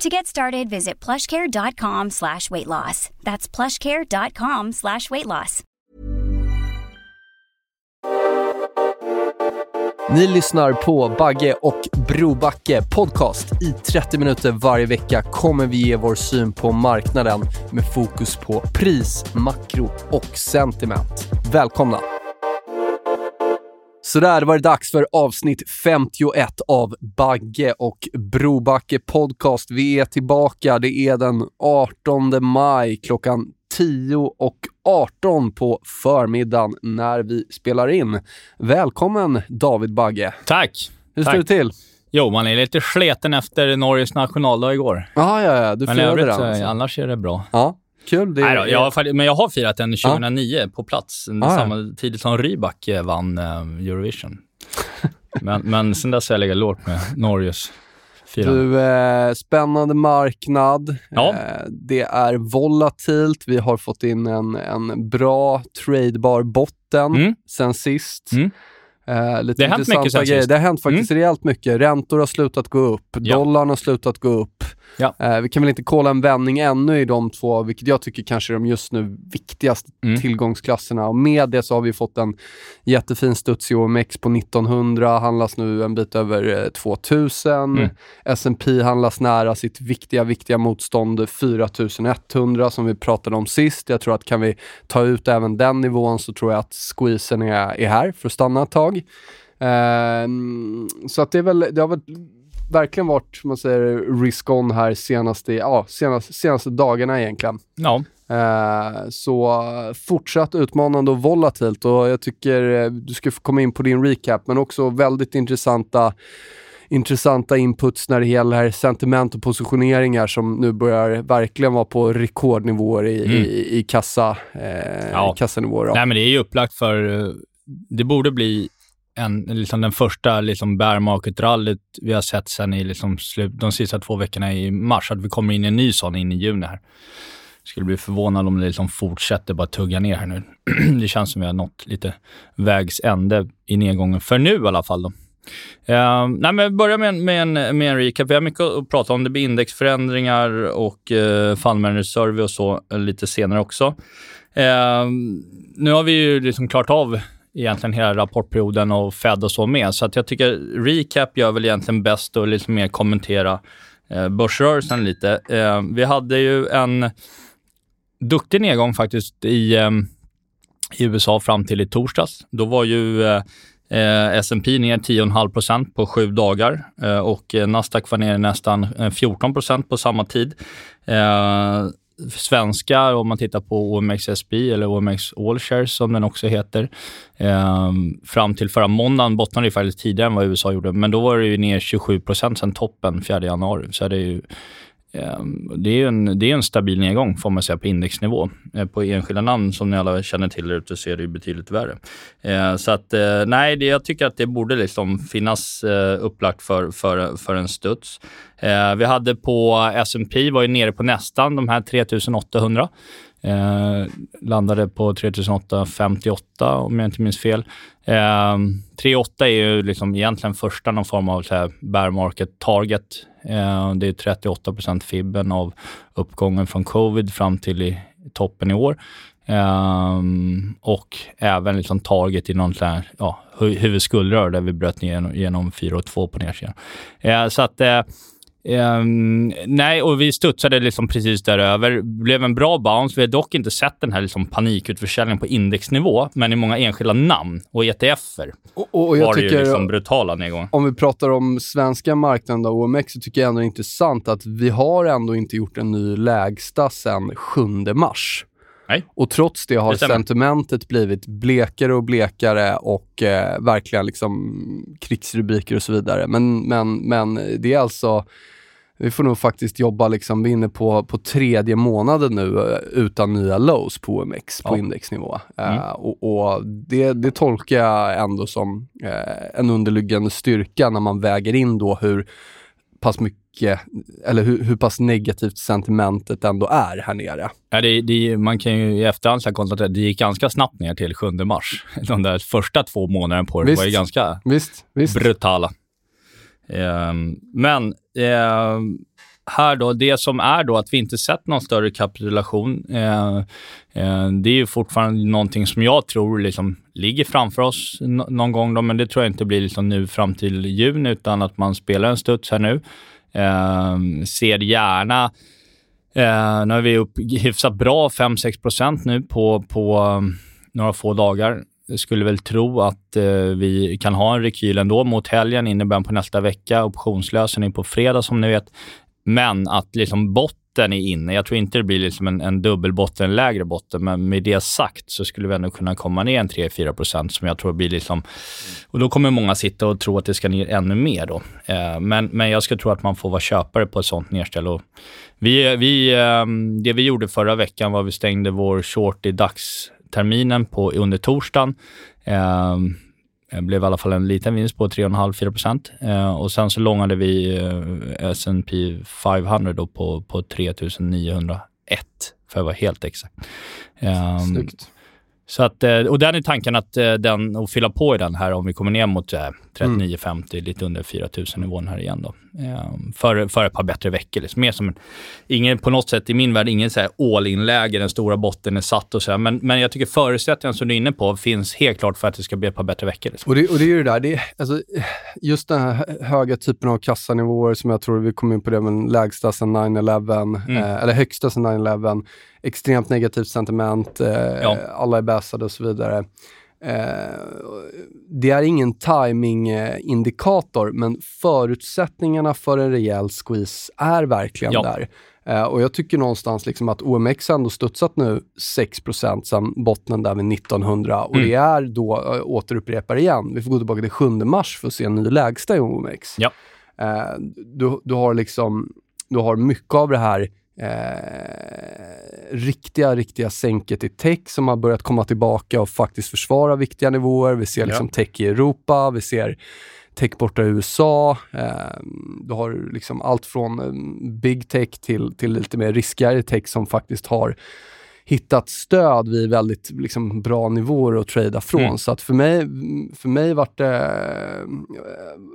To get started, visit plushcare.com slash weight loss. That's plushcare.com slash weight loss. Ni lyssnar på Bagge och Brobacke podcast. I 30 minuter varje vecka kommer vi ge vår syn på marknaden med fokus på pris, makro och sentiment. Välkomna! Så där var det dags för avsnitt 51 av Bagge och Brobacke podcast. Vi är tillbaka. Det är den 18 maj klockan 10 och 18 på förmiddagen när vi spelar in. Välkommen David Bagge. Tack. Hur står det till? Jo, man är lite sleten efter Norges nationaldag igår. Ja, ja, ja. Du Men i övrigt, Alltså. annars är det bra. Ja, kul. Det Nej då, jag har, men jag har firat den Ja. 2009 på plats, Ah, ja. samtidigt som Rybak eh, vann eh, Eurovision. men, men sen dess har jag legat lågt med Norges firande. Du, eh, spännande marknad. Ja. Eh, det är volatilt. Vi har fått in en, en bra tradebar botten Mm. sen sist. Mm. Eh, lite Det har hänt mycket sen grejer. Mm. Det har hänt faktiskt rejält mycket. Räntor har slutat gå upp. Ja. Dollarn har slutat gå upp. Ja. Eh, vi kan väl inte kolla en vändning ännu i de två, vilket jag tycker kanske är de just nu viktigaste Mm. tillgångsklasserna. Och med det så har vi fått en jättefin studs i OMX på 1900, handlas nu en bit över eh, 2000. Mm. S&P handlas nära sitt viktiga, viktiga motstånd 4100 som vi pratade om sist. Jag tror att kan vi ta ut även den nivån så tror jag att squeezen är, är här för att stanna ett tag. Ehm, så att det är väl, det har väl verkligen varit, man säger, risk-on här senaste, ja, senaste, senaste dagarna egentligen. Ja, Eh, så fortsatt utmanande och volatilt och jag tycker eh, du ska få komma in på din recap men också väldigt intressanta intressanta inputs när det gäller sentiment och positioneringar som nu börjar verkligen vara på rekordnivåer i, Mm. i, i kassa, eh, Ja. kassanivåer. då. nej men det är ju upplagt för... eh, Det borde bli en, liksom den första liksom bear market-rallyt vi har sett sen i liksom slut, de sista två veckorna i mars. Att vi kommer in i en ny sån in i juni här. Skulle bli förvånad om det liksom fortsätter bara tugga ner här nu. det känns som vi har nått lite vägs ände i nedgången, för nu i alla fall. Då. Uh, nej, men börja med med, en, med en recap. Vi har mycket att prata om. Det blir indexförändringar och uh, fund manager survey och så lite senare också. Uh, nu har vi ju liksom klart av egentligen hela rapportperioden och Fed och så med. Så att jag tycker recap gör väl egentligen bäst att liksom mer kommentera eh, börsrörelsen lite. Eh, vi hade ju en duktig nedgång faktiskt i, eh, i USA fram till i torsdags. Då var ju eh, eh S&P ner 10,5% på sju dagar eh, och Nasdaq var ner nästan eh, 14 på samma tid. Eh, svenskar, svenska, om man tittar på OMXSB eller OMX Allshares som den också heter, eh, fram till förra måndagen bottnade det faktiskt tidigare än vad USA gjorde, men då var det ju ner 27% sen toppen 4 januari. Så det är ju Ehm, det är ju en, det är en stabil nedgång får man säga på indexnivå. Eh, på enskilda namn som ni alla känner till där ute så är det ju betydligt värre. Ehm, så att eh, nej, jag tycker att det borde liksom finnas eh, upplagt för, för, för en studs. Ehm, vi hade på S&P var ju nere på nästan de här 3800. Eh, landade på 3858 om jag inte minns fel. Eh, 3,8 är ju liksom egentligen första någon form av så här bear market target. Eh, det är 38% fibben av uppgången från covid fram till i toppen i år. Ehm, och även liksom target i någon sån här, ja, huvudskuldrör där vi bröt ner genom, genom 4,2 på nedsidan. Eh, så att eh, Ehm, nej, och vi studsade liksom precis däröver. Blev en bra bounce. Vi har dock inte sett den här liksom panikutförsäljningen på indexnivå, men i många enskilda namn och ETFer Och, och jag var det tycker, ju liksom brutala nedgångar. om vi pratar om svenska marknaden då, OMX, så tycker jag ändå det är intressant att vi har ändå inte gjort en ny lägsta sedan 7 mars. Nej. Och trots det har Det sentimentet blivit blekare och blekare och eh, verkligen liksom krigsrubriker och så vidare. Men, men, men det är alltså vi får nog faktiskt jobba, liksom, vi är inne på, på tredje månaden nu eh, utan nya lows på OMX på indexnivå. Mm. Uh, och, och det, det, tolkar jag ändå som uh, en underliggande styrka när man väger in då hur pass mycket, eller hur, hur pass negativt sentimentet ändå är här nere. Ja, det, det, man kan ju i efterhand konstatera att det gick ganska snabbt ner till 7 mars. De där första två månaderna på det var ju ganska visst, visst. brutala. Um, men um, här då, det som är då att vi inte sett någon större kapitulation. Eh, eh, det är ju fortfarande någonting som jag tror liksom ligger framför oss någon gång, då, men det tror jag inte blir liksom nu fram till juni, utan att man spelar en studs här nu. Eh, ser gärna eh, nu är vi upp hyfsat bra, 5-6% nu på, på um, några få dagar. Jag skulle väl tro att eh, vi kan ha en rekyl ändå mot helgen, innebär på nästa vecka. Optionslösning på fredag som ni vet. Men att liksom botten är inne. Jag tror inte det blir liksom en, en dubbelbotten, en lägre botten, men med det sagt så skulle vi ändå kunna komma ner en 3-4 procent som jag tror blir liksom... Och då kommer många sitta och tro att det ska ner ännu mer då. Eh, men, men jag skulle tro att man får vara köpare på ett sånt nedställ. Och vi, vi, eh, det vi gjorde förra veckan var att vi stängde vår short i dagsterminen på, under torsdagen. Eh, det blev i alla fall en liten vinst på 3,5-4 procent. Eh, och sen så långade vi eh, S&P 500 då på, på 3901 för att vara helt exakt. Eh, Snyggt. Så att, eh, och den är tanken att, eh, den, att fylla på i den här om vi kommer ner mot 39,50, mm. lite under 4 000 nivån här igen då. För, för ett par bättre veckor. Liksom. Mer som en, ingen, på något sätt i min värld, ingen all in-läge, den stora botten är satt och så här. Men, men jag tycker förutsättningarna som du är inne på finns helt klart för att det ska bli ett par bättre veckor. Liksom. Och, det, och det är ju det där, det är, alltså, just den här höga typen av kassanivåer som jag tror vi kommer in på det, men lägsta sedan 9-11, mm. eh, eller högsta sedan 9-11 extremt negativt sentiment, eh, ja. alla är bäsade och så vidare. Eh, det är ingen timing-indikator, men förutsättningarna för en rejäl squeeze är verkligen ja. där. Eh, och jag tycker någonstans liksom att OMX ändå studsat nu 6% sedan bottnen där vid 1900 och mm. det är då, äh, återupprepar igen, vi får gå tillbaka till 7 mars för att se en ny lägsta i OMX. Ja. Eh, du, du har liksom, du har mycket av det här eh, riktiga, riktiga sänket i tech som har börjat komma tillbaka och faktiskt försvara viktiga nivåer. Vi ser liksom ja. tech i Europa, vi ser tech borta i USA. Eh, du har liksom allt från eh, big tech till, till lite mer riskigare tech som faktiskt har hittat stöd vid väldigt liksom, bra nivåer att trada från. Mm. Så att för mig, för mig vart det,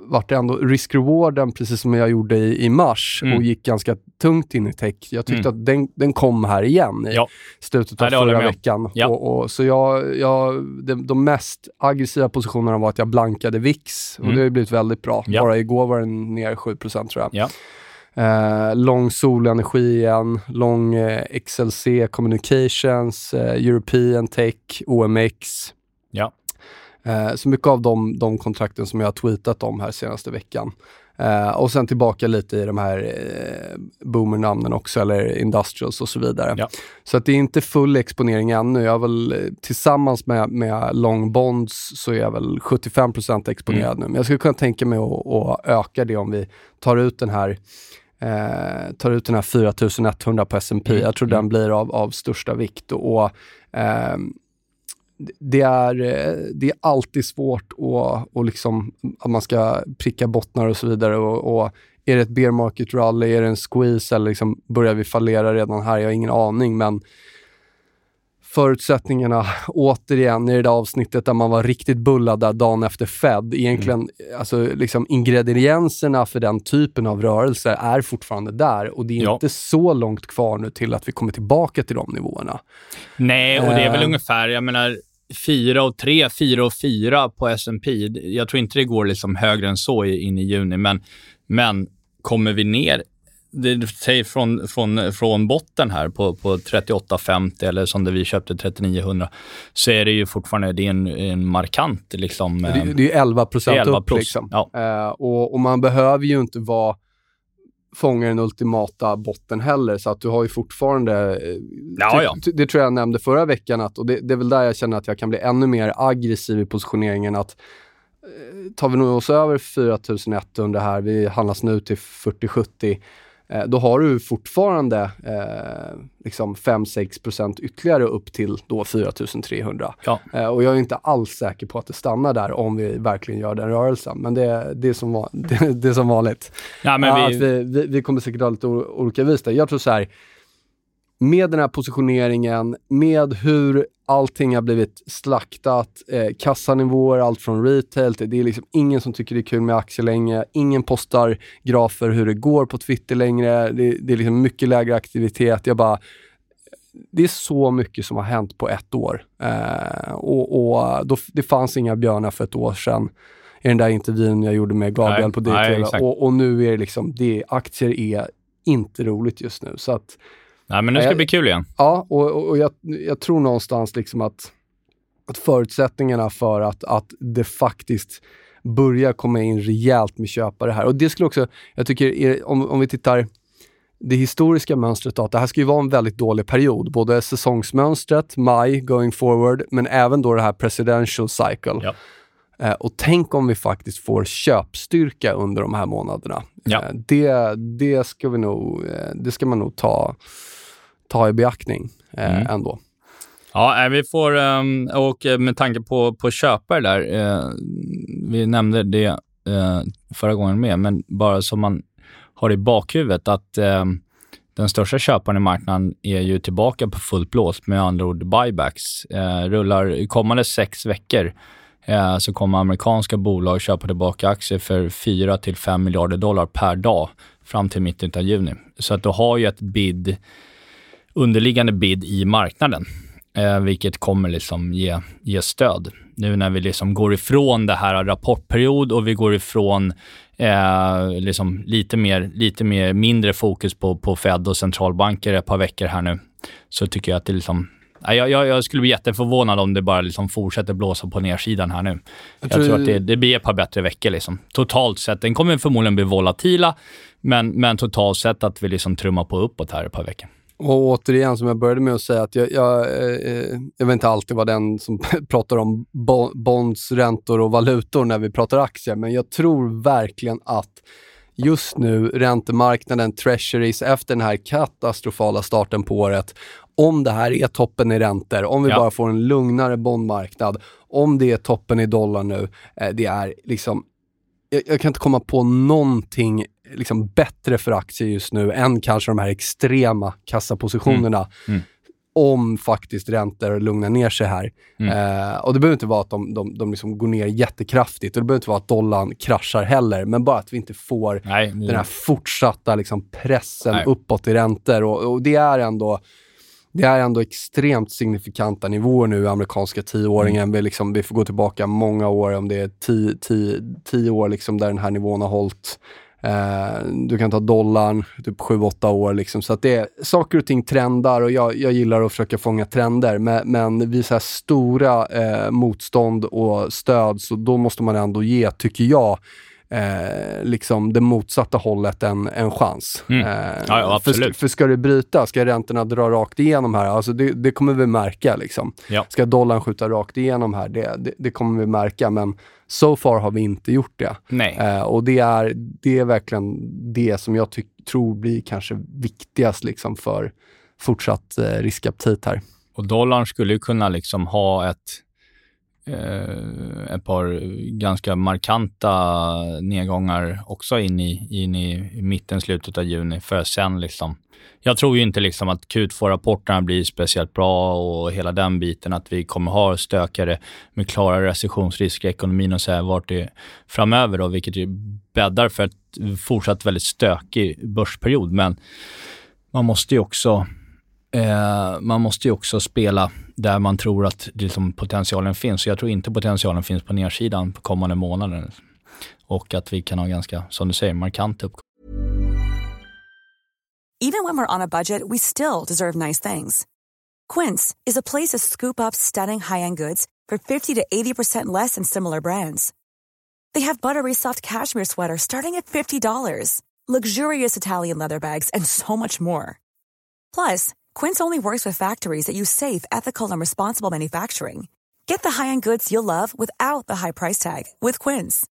vart det ändå risk-rewarden, precis som jag gjorde i, i mars mm. och gick ganska tungt in i tech. Jag tyckte mm. att den, den kom här igen i ja. slutet av Nej, förra veckan. Ja. Och, och, så jag, jag, de, de, mest aggressiva positionerna var att jag blankade VIX och mm. det har blivit väldigt bra. Ja. Bara igår var den ner 7 tror jag. Eh, lång solenergi igen, lång eh, XLC Communications, eh, European Tech, OMX. Ja. Eh, så mycket av de, de kontrakten som jag har tweetat om här senaste veckan. Uh, och sen tillbaka lite i de här uh, boomernamnen också, eller industrials och så vidare. Ja. Så att det är inte full exponering ännu. Jag väl, tillsammans med, med long bonds så är jag väl 75% exponerad mm. nu. Men jag skulle kunna tänka mig att, att öka det om vi tar ut den här eh, tar ut den här 4100 på S&P. Mm. Jag tror mm. den blir av, av största vikt. Och, eh, det, är, det är alltid svårt att, och liksom, att man ska pricka bottnar och så vidare. Och, och är det ett bear market rally, är det en squeeze eller liksom börjar vi fallera redan här? Jag har ingen aning, men förutsättningarna, återigen i det där avsnittet där man var riktigt bullad dagen efter Fed. Egentligen, mm. alltså liksom ingredienserna för den typen av rörelser är fortfarande där och det är ja. inte så långt kvar nu till att vi kommer tillbaka till de nivåerna. Nej, och det är väl uh, ungefär, jag menar, 4 och 3, 4 och 4 på S&P. Jag tror inte det går liksom högre än så in i juni, men, men kommer vi ner det säger från, från, från botten här på, på 38,50 eller som det vi köpte 3900 så är det ju fortfarande det är en, en markant liksom. Det, det är 11 procent upp plus. liksom. Ja. Uh, och, och, man behöver ju inte vara fånga den ultimata botten heller, så att du har ju fortfarande... Eh, ja, ja. Det tror jag nämnde förra veckan, att, och det, det, är väl där jag känner att jag kan bli ännu mer aggressiv i positioneringen. att eh, Tar vi nog oss över 4100 här, vi handlas nu till 4070 eh, då har du fortfarande eh, liksom 5-6 ytterligare upp till då 4300. Ja. Eh, och jag är inte alls säker på att det stannar där om vi verkligen gör den rörelsen. Men det, det, är, som, det, det är som vanligt. Ja, Ja, vi, att vi, vi, vi kommer säkert ha lite olika vis där. Jag tror så här, med den här positioneringen, med hur allting har blivit slaktat, eh, kassanivåer, allt från retail till, det är liksom ingen som tycker det är kul med aktier längre. Ingen postar grafer hur det går på Twitter längre. Det, det är liksom mycket lägre aktivitet. Jag bara, det är så mycket som har hänt på ett år. Eh, och och då, det fanns inga björnar för ett år sedan i den där intervjun jag gjorde med Gabriel Nej, på exakt. och, och nu är det liksom, det, aktier är inte roligt just nu. Så att, nej, men nu ska det bli kul igen. ja, och, och och jag, jag tror någonstans liksom att, att förutsättningarna för att, att det faktiskt börjar komma in rejält med köpare här. Och det skulle också, jag tycker, är, om, om vi tittar det historiska mönstret att det här ska ju vara en väldigt dålig period. Både säsongsmönstret, maj, going forward, men även då det här presidential cycle. Ja. Eh, och tänk om vi faktiskt får köpstyrka under de här månaderna. Ja. Eh, det, det, ska vi nog, eh, det ska man nog ta, ta i beaktning eh, Mm. ändå. Ja, nej, vi får, ehm, och eh, med tanke på, på köpare där, eh, vi nämnde det eh, förra gången med, men bara så man har i bakhuvudet att ehm, den största köparen i marknaden är ju tillbaka på fullt blås, med andra ord buybacks. Eh, rullar i kommande sex veckor eh, så kommer amerikanska bolag köpa tillbaka aktier för 4 till 5 miljarder dollar per dag fram till mitten av juni. Så att du har ju ett bid, underliggande bid i marknaden eh, vilket kommer liksom ge, ge stöd. Nu när vi liksom går ifrån det här rapportperiod och vi går ifrån eh, liksom lite, mer, lite mer, mindre fokus på, på Fed och centralbanker ett par veckor här nu, så tycker jag att det liksom Jag, jag, jag skulle bli jätteförvånad om det bara liksom fortsätter blåsa på nersidan här nu. Jag, tror- tror att det, det blir ett par bättre veckor. Liksom. Totalt sett. Den kommer förmodligen bli volatila, men, men totalt sett att vi liksom trummar på uppåt här ett par veckor. Och återigen, som jag började med att säga, att jag, jag, eh, jag vill inte alltid vara den som pratar om bo- bonds, räntor och valutor när vi pratar aktier, men jag tror verkligen att just nu, räntemarknaden, treasuries, efter den här katastrofala starten på året, om det här är toppen i räntor, om vi Ja. bara får en lugnare bondmarknad, om det är toppen i dollar nu, eh, det är liksom jag, jag kan inte komma på någonting liksom bättre för aktier just nu än kanske de här extrema kassapositionerna. Mm. Mm. Om faktiskt räntor lugnar ner sig här. Mm. Eh, och det behöver inte vara att de, de, de liksom går ner jättekraftigt och det behöver inte vara att dollarn kraschar heller, men bara att vi inte får Nej, den här fortsatta liksom pressen Nej. uppåt i räntor. Och, och det är ändå det är ändå extremt signifikanta nivåer nu i amerikanska tioåringen. Mm. Vi, liksom, vi får gå tillbaka många år, om det är tio, tio, tio år liksom, där den här nivån har hållit. Eh, du kan ta dollarn, typ 7-8 år. Liksom. Så att det är, saker och ting trendar och jag, jag gillar att försöka fånga trender. Men, men vid så här stora eh, motstånd och stöd, så då måste man ändå ge, tycker jag, eh, liksom det motsatta hållet en, en chans. Mm. Eh, Ja, ja, för, för ska det bryta, ska räntorna dra rakt igenom här, alltså det, det kommer vi märka. Liksom. Ja. Ska dollarn skjuta rakt igenom här, det, det, det kommer vi märka. Men so far har vi inte gjort det. Eh, och det är, det är verkligen det som jag tyck, tror blir kanske viktigast liksom, för fortsatt eh, riskaptit här. Och dollarn skulle ju kunna liksom ha ett, eh, ett par ganska markanta nedgångar också in i, in i mitten, slutet av juni för att sen liksom jag tror ju inte liksom att Q2-rapporterna blir speciellt bra och hela den biten, att vi kommer ha stökare med klara recessionsrisker i ekonomin och så här vart det är framöver då, vilket ju bäddar för ett fortsatt väldigt stökig börsperiod. Men man måste ju också eh, man måste ju också spela där man tror att liksom, potentialen finns. Så jag tror inte potentialen finns på nedsidan på kommande månader. Och att vi kan ha ganska, som du säger, markant uppgång. Even when we're on a budget, we still deserve nice things. Quince is a place to scoop up stunning high-end goods for 50 to 80% less than similar brands. They have buttery soft cashmere sweaters starting at $50, luxurious Italian leather bags, and so much more. Plus, Quince only works with factories that use safe, ethical, and responsible manufacturing. Get the high-end goods you'll love without the high price tag with Quince.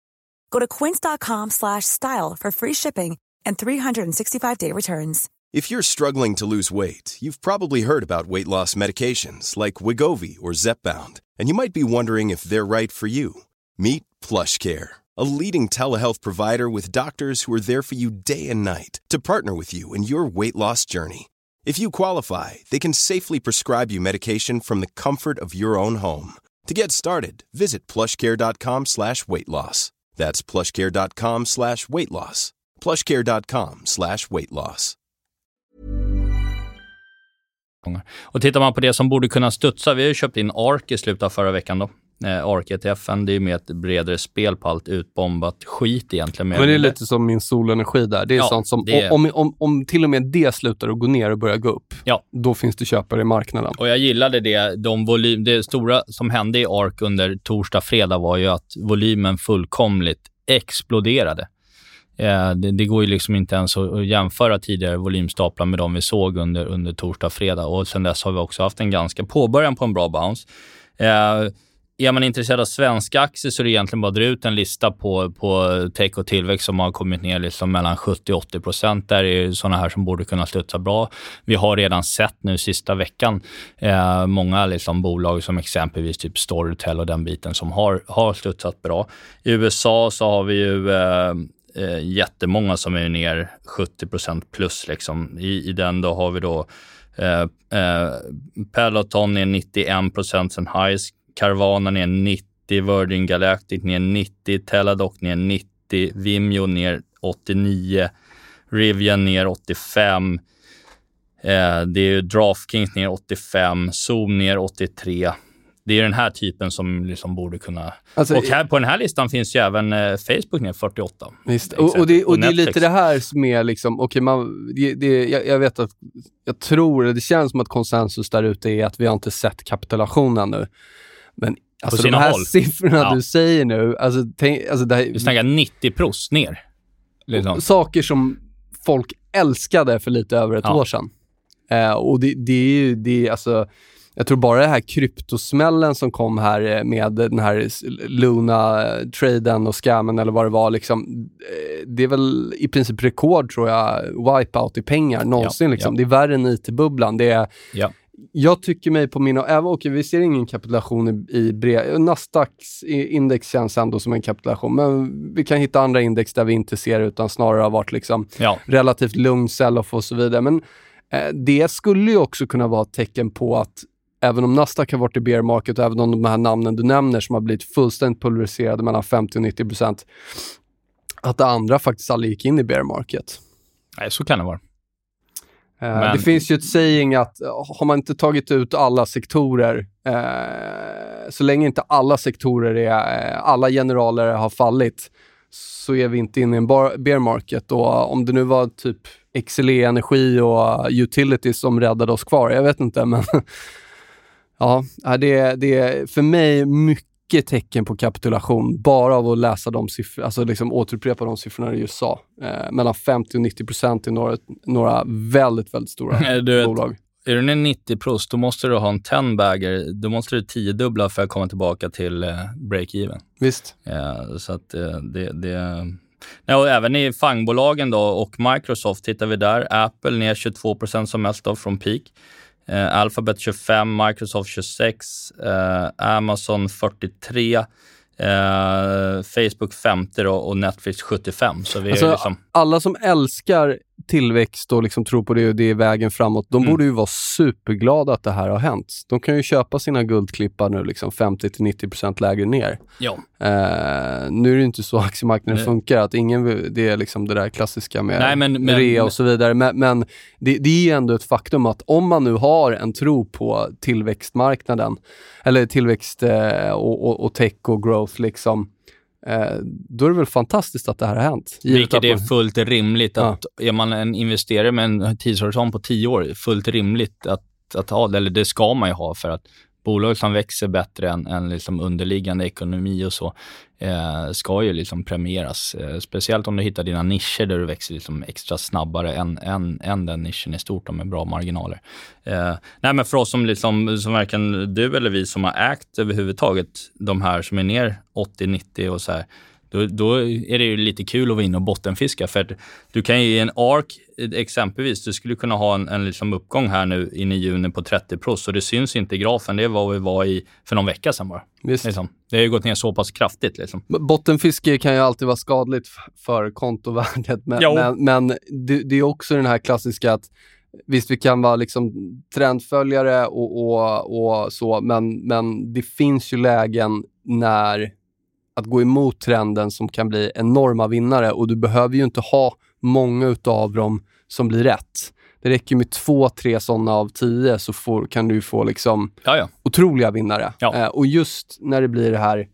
Go to quince.com slash style for free shipping and 365-day returns. If you're struggling to lose weight, you've probably heard about weight loss medications like Wigovi or Zepbound, and you might be wondering if they're right for you. Meet PlushCare, a leading telehealth provider with doctors who are there for you day and night to partner with you in your weight loss journey. If you qualify, they can safely prescribe you medication from the comfort of your own home. To get started, visit plushcare.com slash weight loss. That's plushcare.com slash weight loss. plushcare.com slash weight loss. Och tittar man på det som borde kunna studsa, vi har ju köpt in ARK i slutet av förra veckan då. Eh, ARK ETFen, det är med ett bredare spel på allt utbombat skit egentligen. Men det är lite som min solenergi där. Det är Ja, sånt som, det om, om, om till och med det slutar att gå ner och börjar gå upp, Ja. då finns det köpare i marknaden. Och jag gillade det. De volym, det stora som hände i ARK under torsdag, fredag var ju att volymen fullkomligt exploderade. Eh, det, det går ju liksom inte ens att att jämföra tidigare volymstaplar med de vi såg under, under torsdag, fredag. Och sen dess har vi också haft en ganska påbörjan på en bra bounce. Eh, är man intresserad av svenska aktier så är det egentligen bara att dra ut en lista på, på tech och tillväxt som har kommit ner liksom mellan 70 och 80 procent. Där är sådana här som borde kunna studsa bra. Vi har redan sett nu sista veckan eh, många liksom bolag som exempelvis typ Storytel och den biten som har, har studsat bra. I USA så har vi ju eh, eh, jättemånga som är ner 70% plus. Liksom. I, I den då har vi då eh, eh, Peloton är 91 sen highs, Carvana ner 90, Virgin Galactic ner 90, Teladoc ner 90, Vimeo ner 89, Rivian ner 85, eh, det är DraftKings ner 85, Zoom ner 83. Det är den här typen som liksom borde kunna... Alltså, och här, på den här listan finns ju även eh, Facebook ner 48. Visst. Och, och, det, exempel. och det är lite det här som är liksom, man, det, det, jag, jag vet att, jag tror, det känns som att konsensus där ute är att vi har inte sett kapitulationen nu. Men alltså de här håll. siffrorna Ja. du säger nu, alltså, tänk, alltså det här, Vi snackar 90 pros ner. Liksom. saker som folk älskade för lite över ett Ja. år sedan. Eh, och det, det är ju, det är alltså, jag tror bara det här kryptosmällen som kom här eh, med den här Luna-traden och scammen eller vad det var, liksom, eh, det är väl i princip rekord tror jag, wipeout i pengar någonsin. Ja, liksom. ja. Det är värre än IT-bubblan. Det är, Ja. Jag tycker mig på mina, även okej, vi ser ingen kapitulation i, i bre, Nasdaqs index känns ändå som en kapitulation, men vi kan hitta andra index där vi inte ser utan snarare har varit liksom Ja. relativt lugn sell-off och så vidare. Men eh, det skulle ju också kunna vara ett tecken på att även om Nasdaq har varit i bear market och även om de här namnen du nämner som har blivit fullständigt pulveriserade mellan 50 och 90 procent, att det andra faktiskt aldrig gick in i bear market. Nej, så kan det vara. Eh, Men- Det finns ju ett saying att eh, har man inte tagit ut alla sektorer, eh, så länge inte alla sektorer, är, eh, alla generaler har fallit, så är vi inte inne i en bear market. Och om det nu var typ XLE Energi och Utilities som räddade oss kvar, jag vet inte, men ja, det, är- det är för mig mycket tecken på kapitulation bara av att läsa de siffror, alltså liksom återupprepa de siffrorna du just sa. Eh, mellan 50 och 90 procent i några, några väldigt, väldigt stora Du vet, bolag. Är du en 90 plus, då måste du ha en 10 bagger. Då måste du 10 dubbla för att komma tillbaka till eh, break-even. Visst. Eh, så att eh, det... det Ja, och även i fangbolagen då och Microsoft tittar vi där. Apple ner 22% som mest då från peak. Eh, Alphabet 25, Microsoft 26, eh, Amazon 43, eh, Facebook 50 då, och Netflix 75. Så vi Alltså, liksom... Alla som älskar tillväxt och liksom tror på det och det är vägen framåt, de Mm. borde ju vara superglada att det här har hänt. De kan ju köpa sina guldklippar nu liksom 50-90% lägre ner. Ja. Eh, nu är det inte så aktiemarknaden Nej. funkar, att ingen, det är liksom det där klassiska med Nej, men- men- rea och så vidare. Men, men det, det är ändå ett faktum att om man nu har en tro på tillväxtmarknaden, eller tillväxt eh, och, och, och tech och growth, liksom, då är det väl fantastiskt att det här har hänt. Vilket är fullt rimligt. att Är man en investerare med en tidshorisont på 10 år, fullt rimligt att, att ha det. Eller det ska man ju ha för att bolag som växer bättre än, än liksom underliggande ekonomi och så eh, ska ju liksom premieras. Eh, speciellt om du hittar dina nischer där du växer liksom extra snabbare än, än, än den nischen i stort och med bra marginaler. Eh, nej, men för oss som, liksom, som varken du eller vi som har ägt överhuvudtaget de här som är ner 80-90 och så här då, då är det ju lite kul att vara inne och bottenfiska. För att du kan ju i en ARK exempelvis, du skulle kunna ha en, en liksom uppgång här nu in i juni på 30 plus och det syns inte i grafen. Det var vi var i för någon vecka sedan bara. Visst. Liksom. Det har ju gått ner så pass kraftigt. Liksom. Bottenfiske kan ju alltid vara skadligt för kontovärdet, men, men, men det, det är också den här klassiska att Visst, vi kan vara liksom trendföljare och, och, och så, men, men det finns ju lägen när att gå emot trenden som kan bli enorma vinnare och du behöver ju inte ha många utav dem som blir rätt. Det räcker med två, tre sådana av tio så får, kan du få liksom Ja, ja. otroliga vinnare. Ja. Eh, och just när det blir det här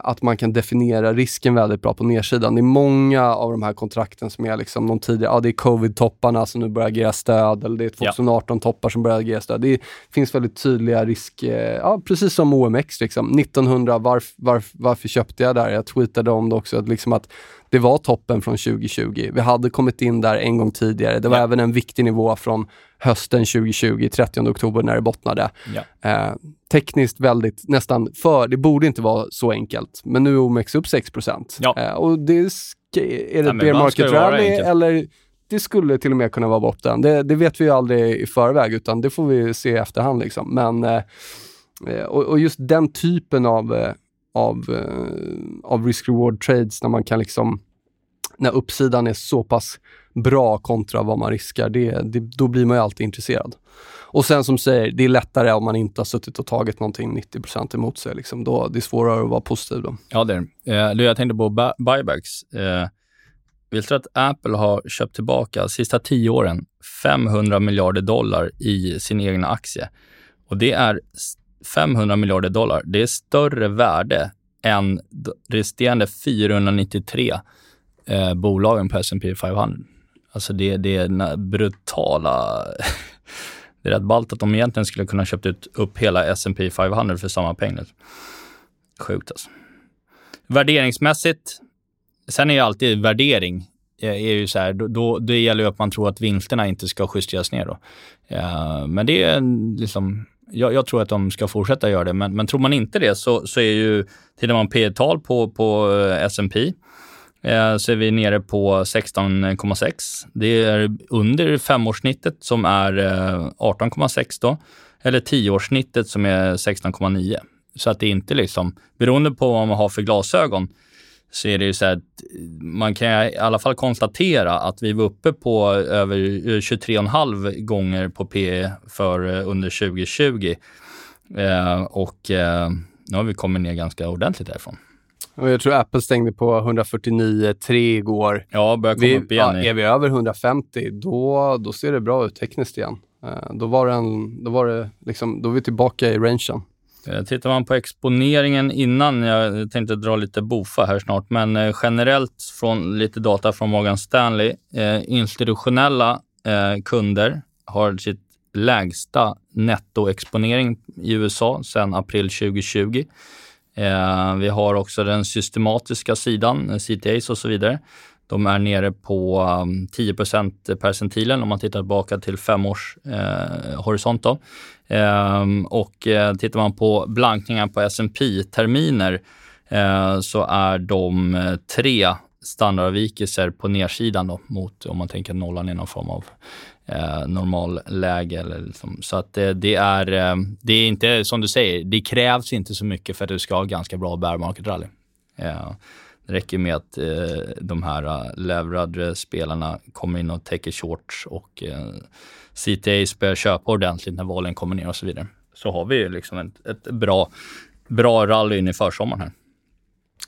att man kan definiera risken väldigt bra på nedsidan. Det är många av de här kontrakten som är liksom de tidigare, ja det är covid-topparna som nu börjar agera stöd eller det är 2018-toppar som börjar agera stöd. Det finns väldigt tydliga risk, eh, ja precis som OMX liksom. 1900, varf, varf, varför köpte jag där? Jag tweetade om det också, att, liksom att det var toppen från 2020. Vi hade kommit in där en gång tidigare. Det var Ja. även en viktig nivå från hösten 2020, 30 oktober när det bottnade. Ja. Eh, tekniskt väldigt, nästan för, det borde inte vara så enkelt, men nu är OMX upp 6 Ja. eh, Och det ska, är det ett bear market rally eller det skulle till och med kunna vara botten. Det, det vet vi ju aldrig i förväg, utan det får vi se i efterhand. Liksom. Men, eh, eh, och, och just den typen av, eh, av, eh, av risk-reward trades, när man kan liksom när uppsidan är så pass bra kontra vad man riskar, det, det, då blir man ju alltid intresserad. Och sen som säger, det är lättare om man inte har suttit och tagit någonting 90 emot sig. Liksom. Då, det är svårare att vara positiv då. Ja, det är det. Eh, du, jag tänkte på buybacks. Eh, vill du att Apple har köpt tillbaka sista tio åren 500 miljarder dollar i sin egna aktie? Och det är 500 miljarder dollar. Det är större värde än resterande 493 eh, bolagen på S&P 500. Alltså det, det är den brutala... det är rätt ballt att de egentligen skulle kunna köpt ut upp hela S&P 500 för samma pengar. Liksom. Sjukt alltså. Värderingsmässigt, sen är ju alltid värdering, eh, är ju så här, då, då, det gäller ju att man tror att vinsterna inte ska justeras ner då. Eh, men det är liksom, jag, jag tror att de ska fortsätta göra det, men, men tror man inte det så, så är ju, tittar man P tal på, på eh, S&P eh, så är vi nere på 16,6. Det är under femårssnittet som är eh, 18,6 då, eller tioårssnittet som är 16,9. Så att det är inte liksom, beroende på vad man har för glasögon, så är det ju så här att man kan i alla fall konstatera att vi var uppe på över 23,5 gånger på P för eh, under 2020. Eh, och eh, nu har vi kommit ner ganska ordentligt därifrån. Och jag tror Apple stängde på 149,3 igår. Ja, börjar komma Vi, upp igen. ja, är vi över 150, då, då ser det bra ut tekniskt igen. Eh, då, var det en, då, var det liksom, då är vi tillbaka i rangen. Eh, tittar man på exponeringen innan, jag tänkte dra lite bofa här snart, men eh, generellt från lite data från Morgan Stanley, eh, institutionella eh, kunder har sitt lägsta nettoexponering i USA sedan april 2020. Eh, vi har också den systematiska sidan, eh, CTAs och så vidare. De är nere på um, 10 percentilen om man tittar tillbaka till femårshorisont. eh, horisont. Då. Ehm, och eh, tittar man på blankningar på S&P terminer eh, så är de eh, tre standardavvikelser på nedsidan då, mot om man tänker nollan i någon form av eh, normalläge. Eller liksom. Så att det, det, är, eh, det är inte, som du säger, det krävs inte så mycket för att du ska ha ganska bra bear market rally. Eh, räcker med att eh, de här uh, leverade spelarna kommer in och täcker shorts och eh, CTAs börjar köpa ordentligt när valen kommer ner och så vidare. Så har vi ju liksom ett, ett bra, bra rally in i försommaren här.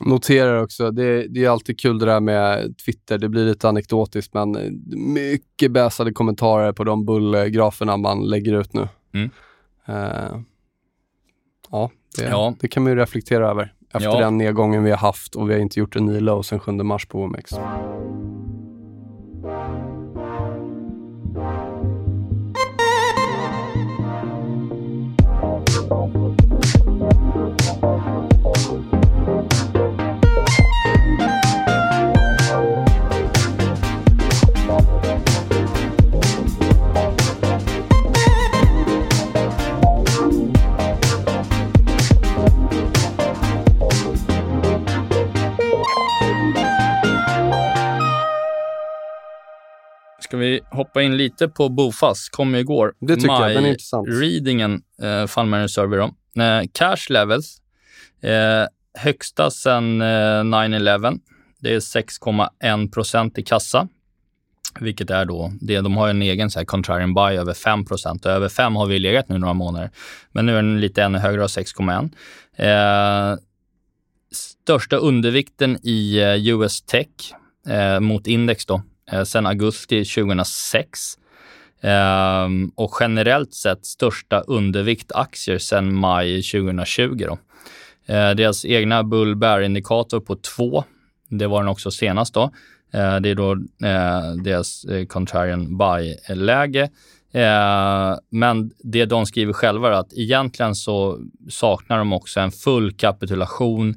Noterar också, det, det är alltid kul det där med Twitter. Det blir lite anekdotiskt, men eh, mycket bäsade kommentarer på de bullgraferna man lägger ut nu. Mm. Eh, ja, det, Ja. det kan man ju reflektera över efter Ja. den nedgången vi har haft och vi har inte gjort en ny low sedan 7 mars på OMX. Vi hoppa in lite på Bofast? kom igår. Det tycker jag, den är intressant. Readingen, eh, Fund Survey då. Eh, cash levels, eh, högsta sedan eh, 9-11. Det är 6,1 procent i kassa. Vilket är då, det, de har en egen så här, contrarian buy över 5 procent. Över 5 har vi legat nu några månader. Men nu är den lite ännu högre, 6,1. Eh, största undervikten i eh, US Tech eh, mot index då, eh, sedan augusti 2006. Ehm, och generellt sett största undervikt aktier sedan maj 2020. Då. Eh, deras egna bull bear indikator på 2, det var den också senast då. Eh, det är då eh, deras contrarian buy-läge. Men det de skriver själva är att egentligen så saknar de också en full kapitulation,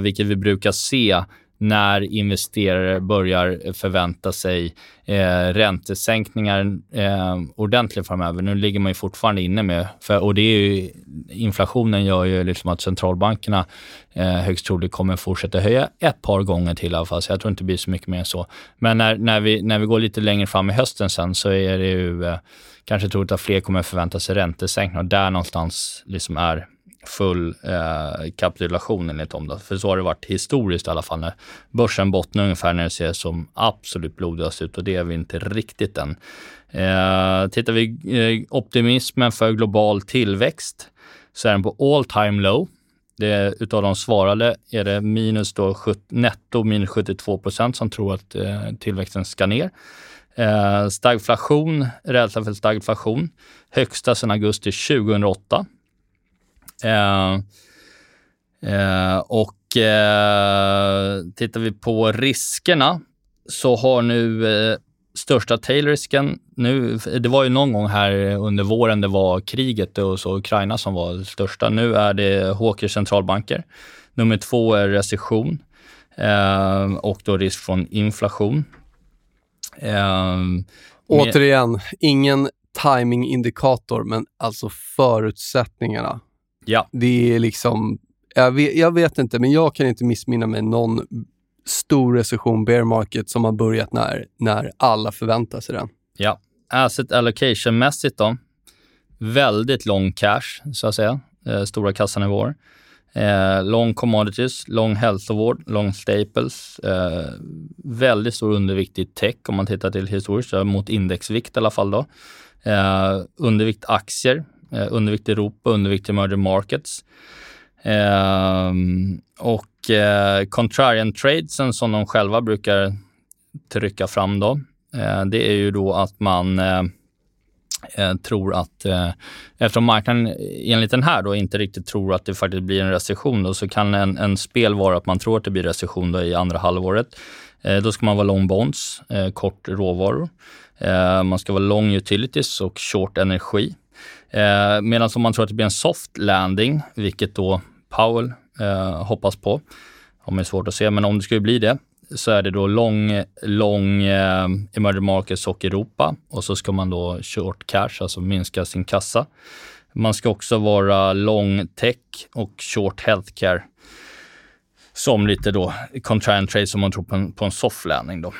vilket vi brukar se när investerare börjar förvänta sig eh, räntesänkningar eh, ordentligt framöver. Nu ligger man ju fortfarande inne med, för, och det är ju, inflationen gör ju liksom att centralbankerna eh, högst troligt kommer fortsätta höja ett par gånger till i alla fall, så jag tror inte det blir så mycket mer än så. Men när, när, vi, när vi går lite längre fram i hösten sen så är det ju eh, kanske troligt att fler kommer förvänta sig räntesänkningar och där någonstans liksom är full eh, kapitulation enligt dem. Då. För så har det varit historiskt i alla fall. När börsen bottnar ungefär när det ser som absolut blodigast ut och det är vi inte riktigt än. Eh, tittar vi eh, optimismen för global tillväxt så är den på all time low. Det, utav de svarade är det minus då 70, netto minus 72 procent som tror att eh, tillväxten ska ner. Eh, stagflation, rädsla för stagflation, högsta sedan augusti 2008. Eh, eh, och eh, tittar vi på riskerna så har nu största tailrisken nu, det var ju någon gång här under våren det var kriget och så Ukraina som var det största. Nu är det Hawkers centralbanker. Nummer två är recession eh, och då risk från inflation. Eh, Återigen, ingen timingindikator, men alltså förutsättningarna Ja. Det är liksom, jag vet, jag vet inte, men jag kan inte missminna mig någon stor recession, bear market, som har börjat när, när alla förväntar sig den. Ja. Asset allocation-mässigt då, väldigt lång cash, så att säga. Eh, stora kassanivåer. Eh, long commodities, long hälsovård, long staples. Eh, väldigt stor undervikt i tech om man tittar till historiskt, mot indexvikt i alla fall. Då. Eh, undervikt aktier, Eh, undervikt Europa, undervikt emerging markets. Eh, och eh, contrarian tradesen som de själva brukar trycka fram då, eh, det är ju då att man eh, eh, tror att, eh, eftersom marknaden enligt den här då inte riktigt tror att det faktiskt blir en recession, då, så kan en, en spel vara att man tror att det blir recession då i andra halvåret. Eh, då ska man vara long bonds, eh, kort råvaror. Eh, man ska vara long utilities och short energi. Eh, Medan om man tror att det blir en soft landing, vilket då Powell eh, hoppas på, om det är svårt att se, men om det skulle bli det, så är det då lång, lång eh, emerging markets och Europa och så ska man då short cash, alltså minska sin kassa. Man ska också vara lång tech och short healthcare som lite då contrarian trade som man tror på en, på en soft landing då.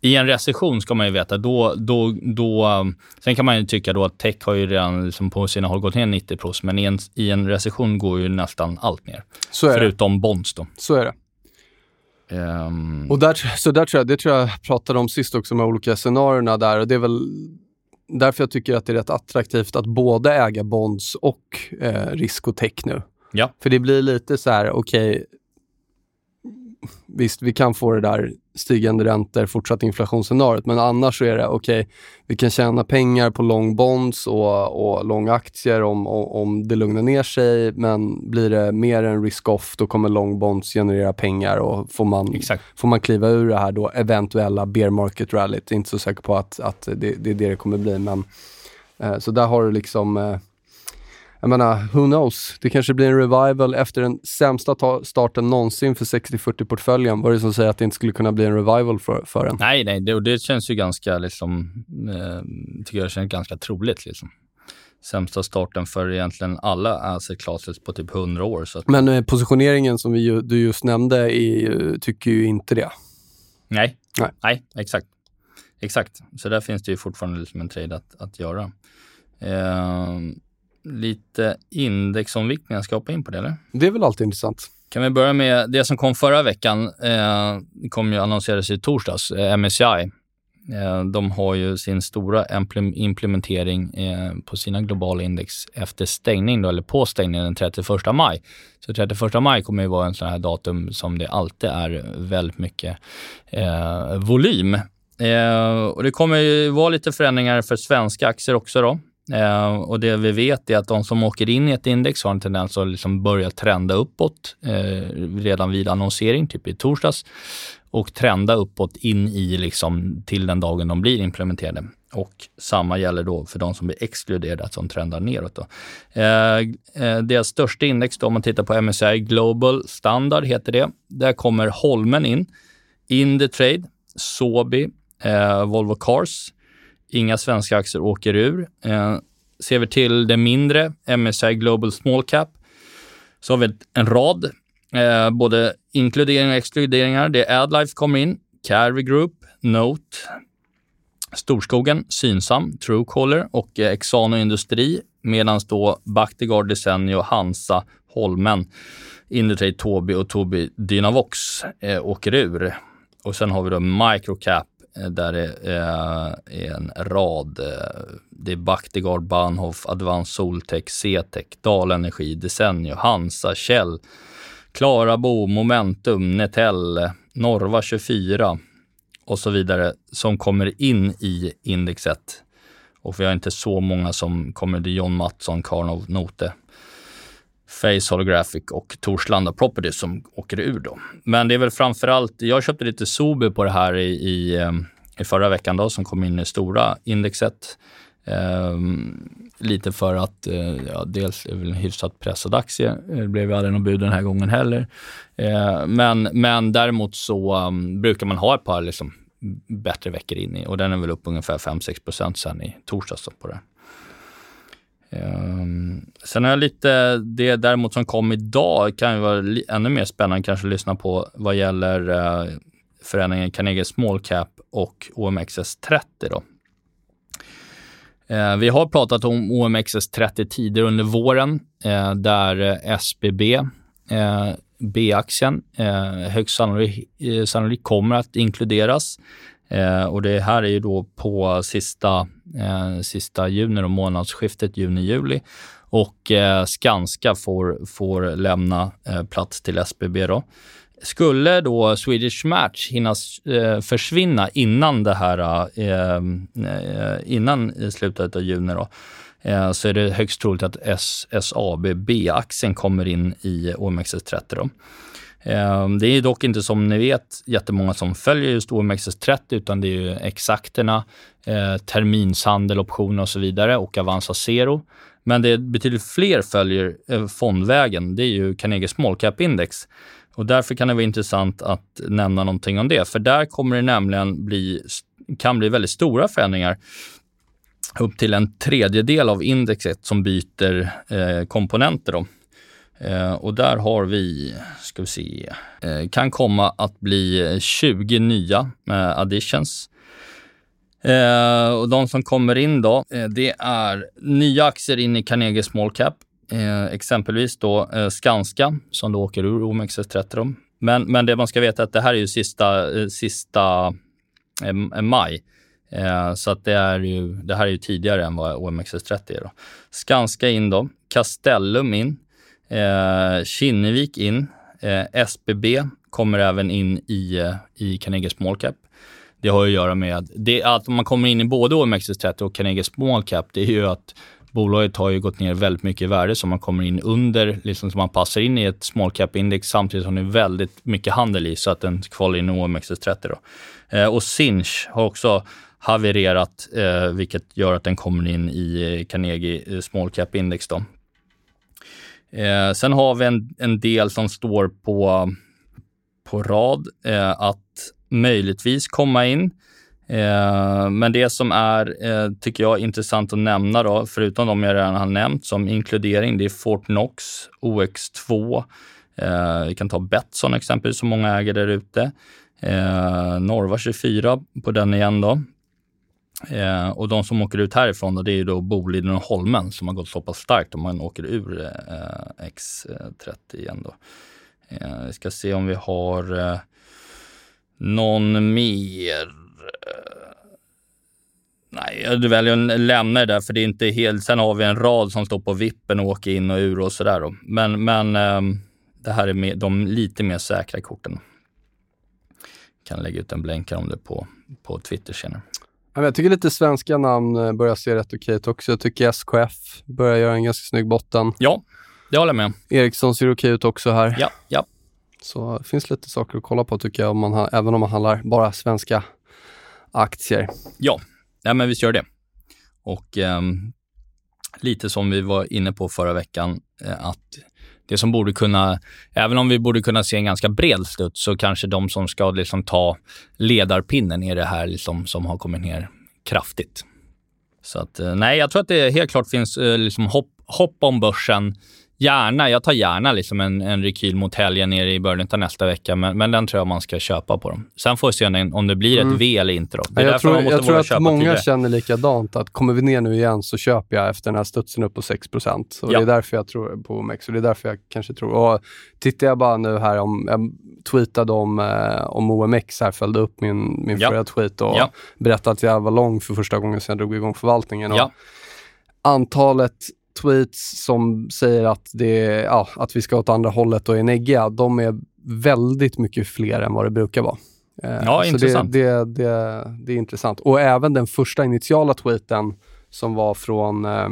I en recession ska man ju veta, då, då, då, sen kan man ju tycka då att tech har ju redan liksom på sina håll gått ner 90 men i en, i en recession går ju nästan allt ner. Förutom det. bonds då. Så är det. Um... Och där, så där tror jag, det tror jag pratade om sist också med olika scenarierna där och det är väl därför jag tycker att det är rätt attraktivt att både äga bonds och eh, risk och tech nu. Ja. För det blir lite så här, okej, okay, visst, vi kan få det där stigande räntor, fortsatt inflationsscenariot, men annars så är det okej, okay, vi kan tjäna pengar på long bonds och, och långa aktier om, om, det lugnar ner sig, men blir det mer en risk-off, då kommer long bonds generera pengar och får man, får man kliva ur det här då eventuella bear market rallyt. Inte så säker på att, att det, det är det det kommer bli, men eh, så där har du liksom eh, jag menar, who knows? Det kanske blir en revival efter den sämsta starten någonsin för 60-40-portföljen. Vad är det som säger att det inte skulle kunna bli en revival för, för den? Nej, nej, det, det känns ju ganska, liksom, eh, tycker jag känns ganska troligt. Liksom. Sämsta starten för egentligen alla asset classes på typ 100 år. Så att... Men eh, positioneringen som vi ju, du just nämnde är, tycker ju inte det. Nej, nej. nej exakt. exakt. Så där finns det ju fortfarande liksom en trade att, att göra. Eh, lite indexomviktningar, ska jag hoppa in på det eller? Det är väl alltid intressant. Kan vi börja med det som kom förra veckan. Eh, kom ju annonserades i torsdags, eh, MSCI. Eh, de har ju sin stora implementering eh, på sina globala index efter stängning, då, eller på stängning den 31 maj. Så 31 maj kommer ju vara en sån här datum som det alltid är väldigt mycket volym. Och det kommer ju vara lite förändringar för svenska aktier också då. Eh, och det vi vet är att de som åker in i ett index har en tendens att liksom börja trenda uppåt eh, redan vid annonsering, typ i torsdags och trenda uppåt in i liksom till den dagen de blir implementerade. Och samma gäller då för de som blir exkluderade, att de trendar neråt. Då. Eh, eh, deras största index, då, om man tittar på MSCI Global Standard, heter det. Där kommer Holmen in. Indutrade, Sobi, eh, Volvo Cars. Inga svenska aktier åker ur. Eh, ser vi till det mindre, MSCI Global Small Cap, så har vi en rad Eh, både inkluderingar och exkluderingar. Det är Adlife kommer in, Carry Group, Note, Storskogen, Synsam, Truecaller och eh, Exano Industri. Medan då Bactiguard, Desenio, Hansa, Holmen, Indutrade, Tobii och Tobii Dynavox eh, åker ur. Och sen har vi då Microcap Eh, där det eh, är en rad. Eh, det är Bactiguard, Bahnhof, Advanced Soltech, Cetec, Dalenergi, Desenio, Hansa, Kjell, Klarabo, Momentum, Netel, Norva 24 och så vidare som kommer in i indexet. Och vi har inte så många som kommer. Det John Mattsson, Karnov, Note, Face Holographic och Torslanda Properties som åker ur då. Men det är väl framförallt, jag köpte lite Sobi på det här i, i, ehm, i förra veckan då, som kom in i stora indexet. Um, lite för att uh, ja, dels är det väl en hyfsat pressad aktie. Eh, det blev aldrig någon bud den här gången heller. Uh, men, men däremot så um, brukar man ha ett par liksom, bättre veckor in i och den är väl upp ungefär 5-6% sen i torsdags på det. Um, sen har jag lite, det däremot som kom idag kan ju vara ännu mer spännande kanske att lyssna på vad gäller eh, uh, förändringen Carnegie Small Cap och OMXS30 då, Uh, vi har pratat om OMXS30 tidigare under våren uh, där SBB, B-aktien, högst sannolikt sannolik kommer att inkluderas. Eh, och det här är ju då på sista, eh, sista juni, och månadsskiftet juni-juli. Och eh, Skanska får, får lämna eh, plats till SBB. Då. Skulle då Swedish Match hinna eh, försvinna innan det här, eh, eh, innan slutet av juni då, eh, så är det högst troligt att SSAB B-aktien kommer in i OMXS30 då. Ehm, det är dock inte som ni vet jättemånga som följer just OMXS30 utan det är ju exakterna, eh, terminshandel, optioner och så vidare och Avanza Zero. Men det är betydligt fler följer eh, fondvägen. Det är ju Carnegie Small Cap Index och därför kan det vara intressant att nämna någonting om det, för där kommer det nämligen bli, kan bli väldigt stora förändringar. Upp till en tredjedel av indexet som byter eh, komponenter. Då. Eh, och där har vi, ska vi se, eh, kan komma att bli 20 nya eh, additions. Eh, och de som kommer in då, eh, det är nya aktier in i Carnegie Small Cap, eh, exempelvis då Skanska som då åker ur OMXS30. Men, men det man ska veta är att det här är ju sista, sista maj. Så att det, är ju, det här är ju tidigare än vad OMXS30 är. Då. Skanska in då, Castellum in, eh, Kinnevik in, eh, SBB kommer även in i, eh, i Carnegie Small Cap. Det har att göra med det, att man kommer in i både OMXS30 och Carnegie Small Cap, det är ju att bolaget har ju gått ner väldigt mycket i värde så man kommer in under, liksom så man passar in i ett small cap-index samtidigt som det är väldigt mycket handel i så att den kvalar in i OMXS30. Då. Eh, och Sinch har också havererat, eh, vilket gör att den kommer in i eh, Carnegie eh, small cap-index. Då. Eh, sen har vi en, en del som står på, på rad eh, att möjligtvis komma in. Eh, men det som är, eh, tycker jag, intressant att nämna då, förutom de jag redan har nämnt som inkludering, det är Fortnox, OX2. Eh, vi kan ta Betsson exempelvis, som många äger där ute. Eh, Norva 24 på den igen då. Eh, och de som åker ut härifrån, då, det är ju då Boliden och Holmen som har gått så pass starkt om man åker ur eh, X30 igen då. Eh, vi ska se om vi har eh, någon mer. Eh, nej, du väljer att lämna det där för det är inte helt. Sen har vi en rad som står på vippen och åker in och ur och sådär. Men, men eh, det här är med, de lite mer säkra korten. Kan lägga ut en blänkare om det på, på Twitter senare. Jag tycker lite svenska namn eh, börjar se rätt okej ut också. Jag tycker SKF börjar göra en ganska snygg botten. Ja, det håller jag med om. Ericsson ser okej ut också här. Ja, ja. Så det finns lite saker att kolla på tycker jag, om man även om man handlar bara svenska aktier. Ja, ja men vi kör det. Och eh, lite som vi var inne på förra veckan, eh, att det som borde kunna, även om vi borde kunna se en ganska bred studs, så kanske de som ska liksom ta ledarpinnen är det här liksom som har kommit ner kraftigt. Så att, eh, nej, jag tror att det helt klart finns eh, liksom hopp, hopp om börsen Gärna, jag tar gärna liksom en, en rekyl mot helgen nere i början av nästa vecka, men, men den tror jag man ska köpa på dem. Sen får vi se om det blir ett mm. V eller inte. Då. Det är jag tror, jag tror att många tidigare. känner likadant, att kommer vi ner nu igen så köper jag efter den här studsen upp på 6 och ja. Det är därför jag tror på OMX och det är därför jag kanske tror... Och tittar jag bara nu här, om, jag tweetade om, eh, om OMX här, följde upp min, min ja. förra tweet och ja. berättade att jag var lång för första gången sedan jag drog igång förvaltningen. Och Antalet tweets som säger att, det, ja, att vi ska åt andra hållet och är neggiga, de är väldigt mycket fler än vad det brukar vara. Eh, ja, så intressant. Det, det, det, det, är intressant. Och även den första initiala tweeten som var från eh,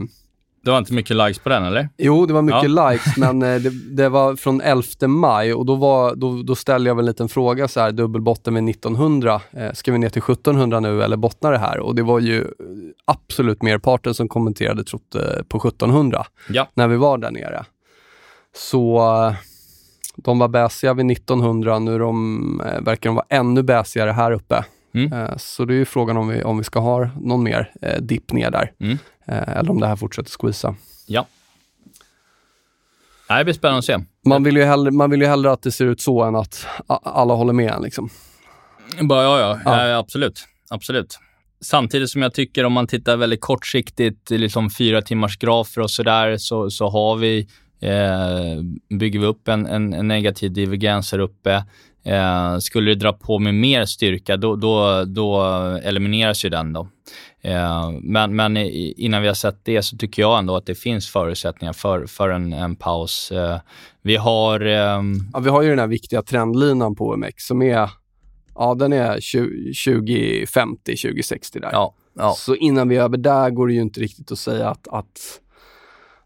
det var inte mycket likes på den, eller? Jo, det var mycket ja. likes, men eh, det, det, var från 11 maj och då, var, då, då ställde jag väl en liten fråga så här, dubbelbotten med 1900. Eh, ska vi ner till 1700 nu eller bottnar det här? Och det var ju absolut merparten som kommenterade trott på 1700 ja. när vi var där nere. Så de var bäsiga vid 1900, nu de, eh, verkar de vara ännu bäsigare här uppe. Mm. Eh, så det är ju frågan om vi, om vi ska ha någon mer eh, dipp ner där. Mm. Eh, eller om det här fortsätter squeeza. Ja. Det blir spännande att se. Man vill, ju hellre, man vill ju hellre att det ser ut så än att alla håller med en. Liksom. Bara, ja, ja, ja. ja, absolut. absolut. Samtidigt som jag tycker om man tittar väldigt kortsiktigt, liksom fyra timmars grafer och sådär, så, så har vi, eh, bygger vi upp en, en, en negativ divergens här uppe. Eh, skulle det dra på med mer styrka, då, då, då elimineras ju den. Då. Eh, men, men innan vi har sett det så tycker jag ändå att det finns förutsättningar för, för en, en paus. Eh, vi har... Ehm, ja, vi har ju den här viktiga trendlinan på OMX som är, ja, den är 2050, 2060 där. Ja, ja. Så innan vi är över där går det ju inte riktigt att säga att, att,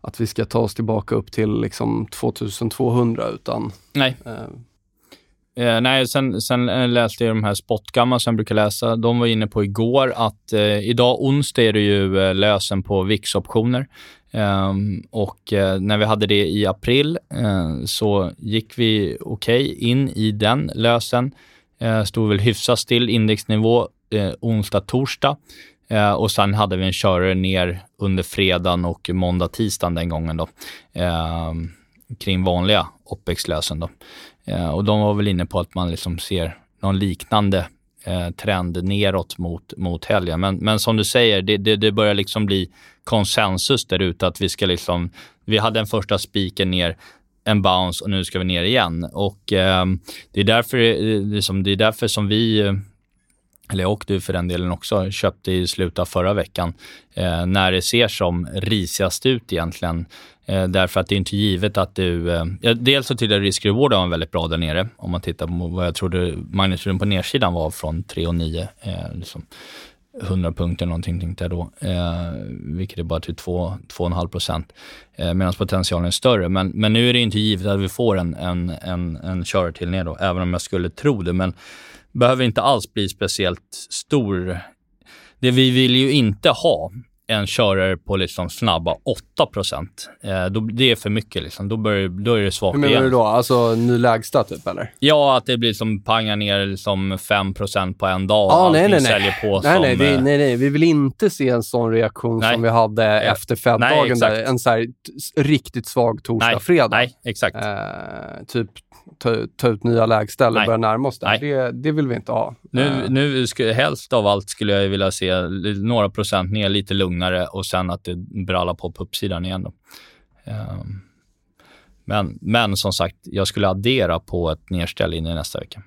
att vi ska ta oss tillbaka upp till liksom 2200 utan... Nej. Eh, Eh, nej, sen, sen eh, läste jag de här spotgamma som jag brukar läsa. De var inne på igår att eh, idag onsdag är det ju eh, lösen på VIX-optioner. Um, och uh, när vi hade det i april uh, så gick vi okej okay in i den lösen. Uh, stod väl hyfsat still indexnivå onsdag, torsdag. och sen hade vi en körare ner under fredagen och måndag, tisdagen den gången då. Ehm, kring vanliga OPEX-lösen då. Eh, och de var väl inne på att man liksom ser någon liknande eh, trend neråt mot, mot helgen. Men, men som du säger, det, det, det börjar liksom bli konsensus där ute att vi ska liksom, vi hade en första spiken ner en bounce och nu ska vi ner igen. Och eh, det, är därför, eh, liksom, det är därför som vi, eh, eller och du för den delen också, köpte i slutet av förra veckan. Eh, när det ser som risigast ut egentligen. Eh, därför att det är inte givet att du... Eh, dels så tycker jag risk-rewarden var väldigt bra där nere. Om man tittar på vad jag trodde magnituden på nedsidan var från 3,9. Eh, liksom 100 punkter någonting tänkte jag då. Eh, vilket är bara till 2,5 procent. Eh, Medan potentialen är större. Men, men nu är det inte givet att vi får en, en, en, en körare till ner då, även om jag skulle tro det. Men behöver inte alls bli speciellt stor. Det vi vill ju inte ha en körare på liksom snabba 8 eh, Det är för mycket. Liksom. Då, börjar, då är det svagt Hur menar igen. du då? Alltså ny lägsta typ, eller? Ja, att det blir som pangar ner liksom 5% på en dag. Ah, nej, nej, nej. På nej, som, nej, vi, nej, nej. Vi vill inte se en sån reaktion nej. som vi hade ja. efter Fed-dagen. En så här, riktigt svag torsdag, nej, exakt. Eh, typ ta, ta ut nya lägsta eller börja närma oss Nej. det. det. Vill vi inte ha. Nu, Eh, nu helst av allt skulle jag vilja se några procent ner, lite lugnare och sen att det brallar på på uppsidan igen. Då. Ehm, men, men som sagt, jag skulle addera på ett nedställ in i nästa vecka.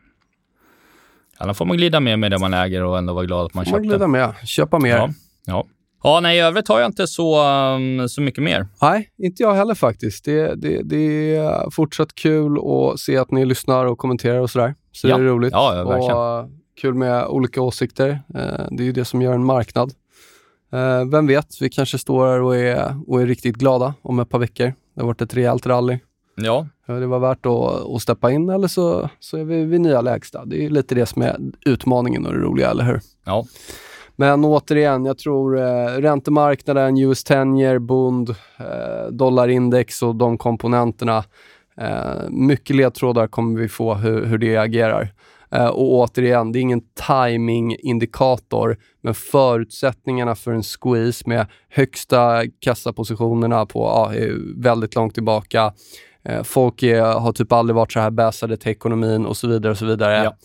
Annars får man glida med med det man äger och ändå vara glad att man får man köpte. glida med. Köpa mer. Ja, ja. ja, nej, i övrigt har jag inte så, um, så mycket mer. Nej, inte jag heller faktiskt. Det, det, det är fortsatt kul att se att ni lyssnar och kommenterar och sådär. Så Ja. det är roligt. Ja, ja, verkligen. och eh, kul med olika åsikter. Eh, Det är ju det som gör en marknad. Eh, Vem vet, vi kanske står här och är, och är riktigt glada om ett par veckor. Det har varit ett rejält rally. Ja, det var värt att, att steppa in eller så, så är vi vid nya lägsta. Det är lite det som är utmaningen och det roliga, eller hur? ja. Men återigen, jag tror eh, räntemarknaden, US 10 Bund, eh, dollarindex och de komponenterna. Eh, mycket ledtrådar kommer vi få hur, hur det agerar. Eh, och återigen, det är ingen timing-indikator, men förutsättningarna för en squeeze med högsta kassapositionerna på ja, väldigt långt tillbaka. Eh, folk är, har typ aldrig varit så här bäsade till ekonomin och så vidare och så vidare. Ja.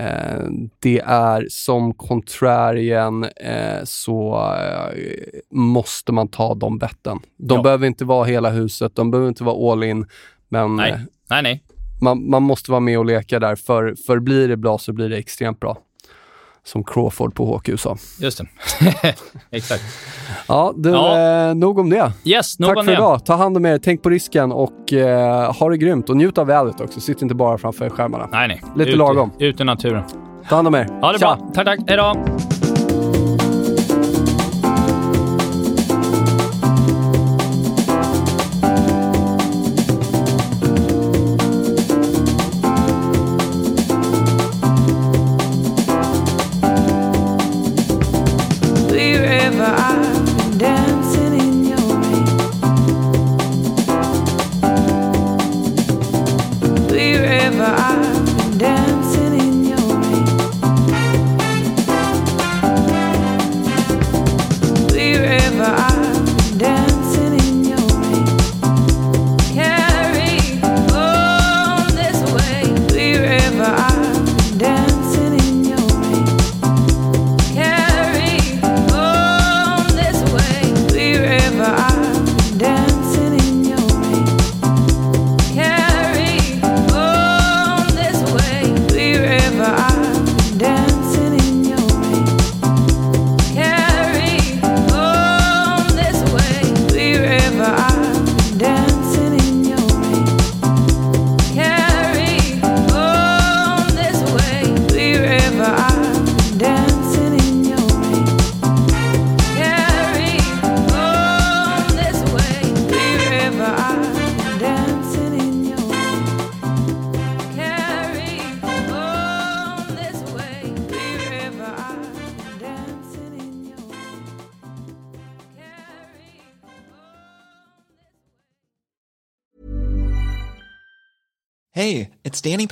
Eh, det är som contrarian eh, så eh, måste man ta de betten. De Ja. behöver inte vara hela huset, de behöver inte vara all in, men Nej, nej, nej. Man, man måste vara med och leka där, för, för blir det bra så blir det extremt bra. Som Crawford på HQ sa. Just det. Exakt. Ja, du, Ja. Eh, nog om det. Yes, nog Tack om för det. idag. Ta hand om er, tänk på risken och eh, ha det grymt. Och njut av vädret också. Sitt inte bara framför skärmarna. Nej, nej. Lite ut, lagom. Ut i naturen. Ta hand om er. Ha det Tja. bra. Tack, tack. Hej då.